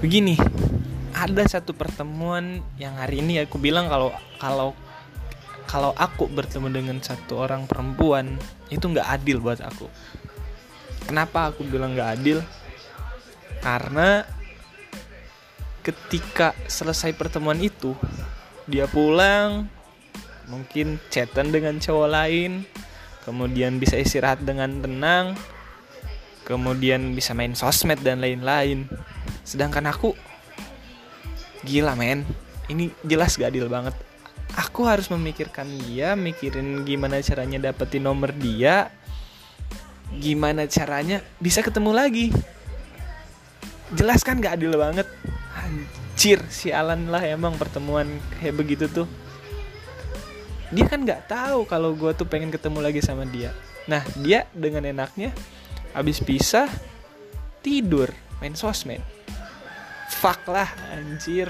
begini ada satu pertemuan yang hari ini aku bilang kalau kalau kalau aku bertemu dengan satu orang perempuan itu nggak adil buat aku. Kenapa aku bilang nggak adil? Karena ketika selesai pertemuan itu dia pulang mungkin chatan dengan cowok lain kemudian bisa istirahat dengan tenang kemudian bisa main sosmed dan lain-lain sedangkan aku gila men. Ini jelas gak adil banget. Aku harus memikirkan dia mikirin gimana caranya dapetin nomor dia gimana caranya bisa ketemu lagi. Jelas kan gak adil banget. Anjir sialan lah emang pertemuan kayak begitu tuh. Dia kan nggak tahu kalau gue tuh pengen ketemu lagi sama dia. Nah dia dengan enaknya abis pisah tidur main sosmed fuck lah anjir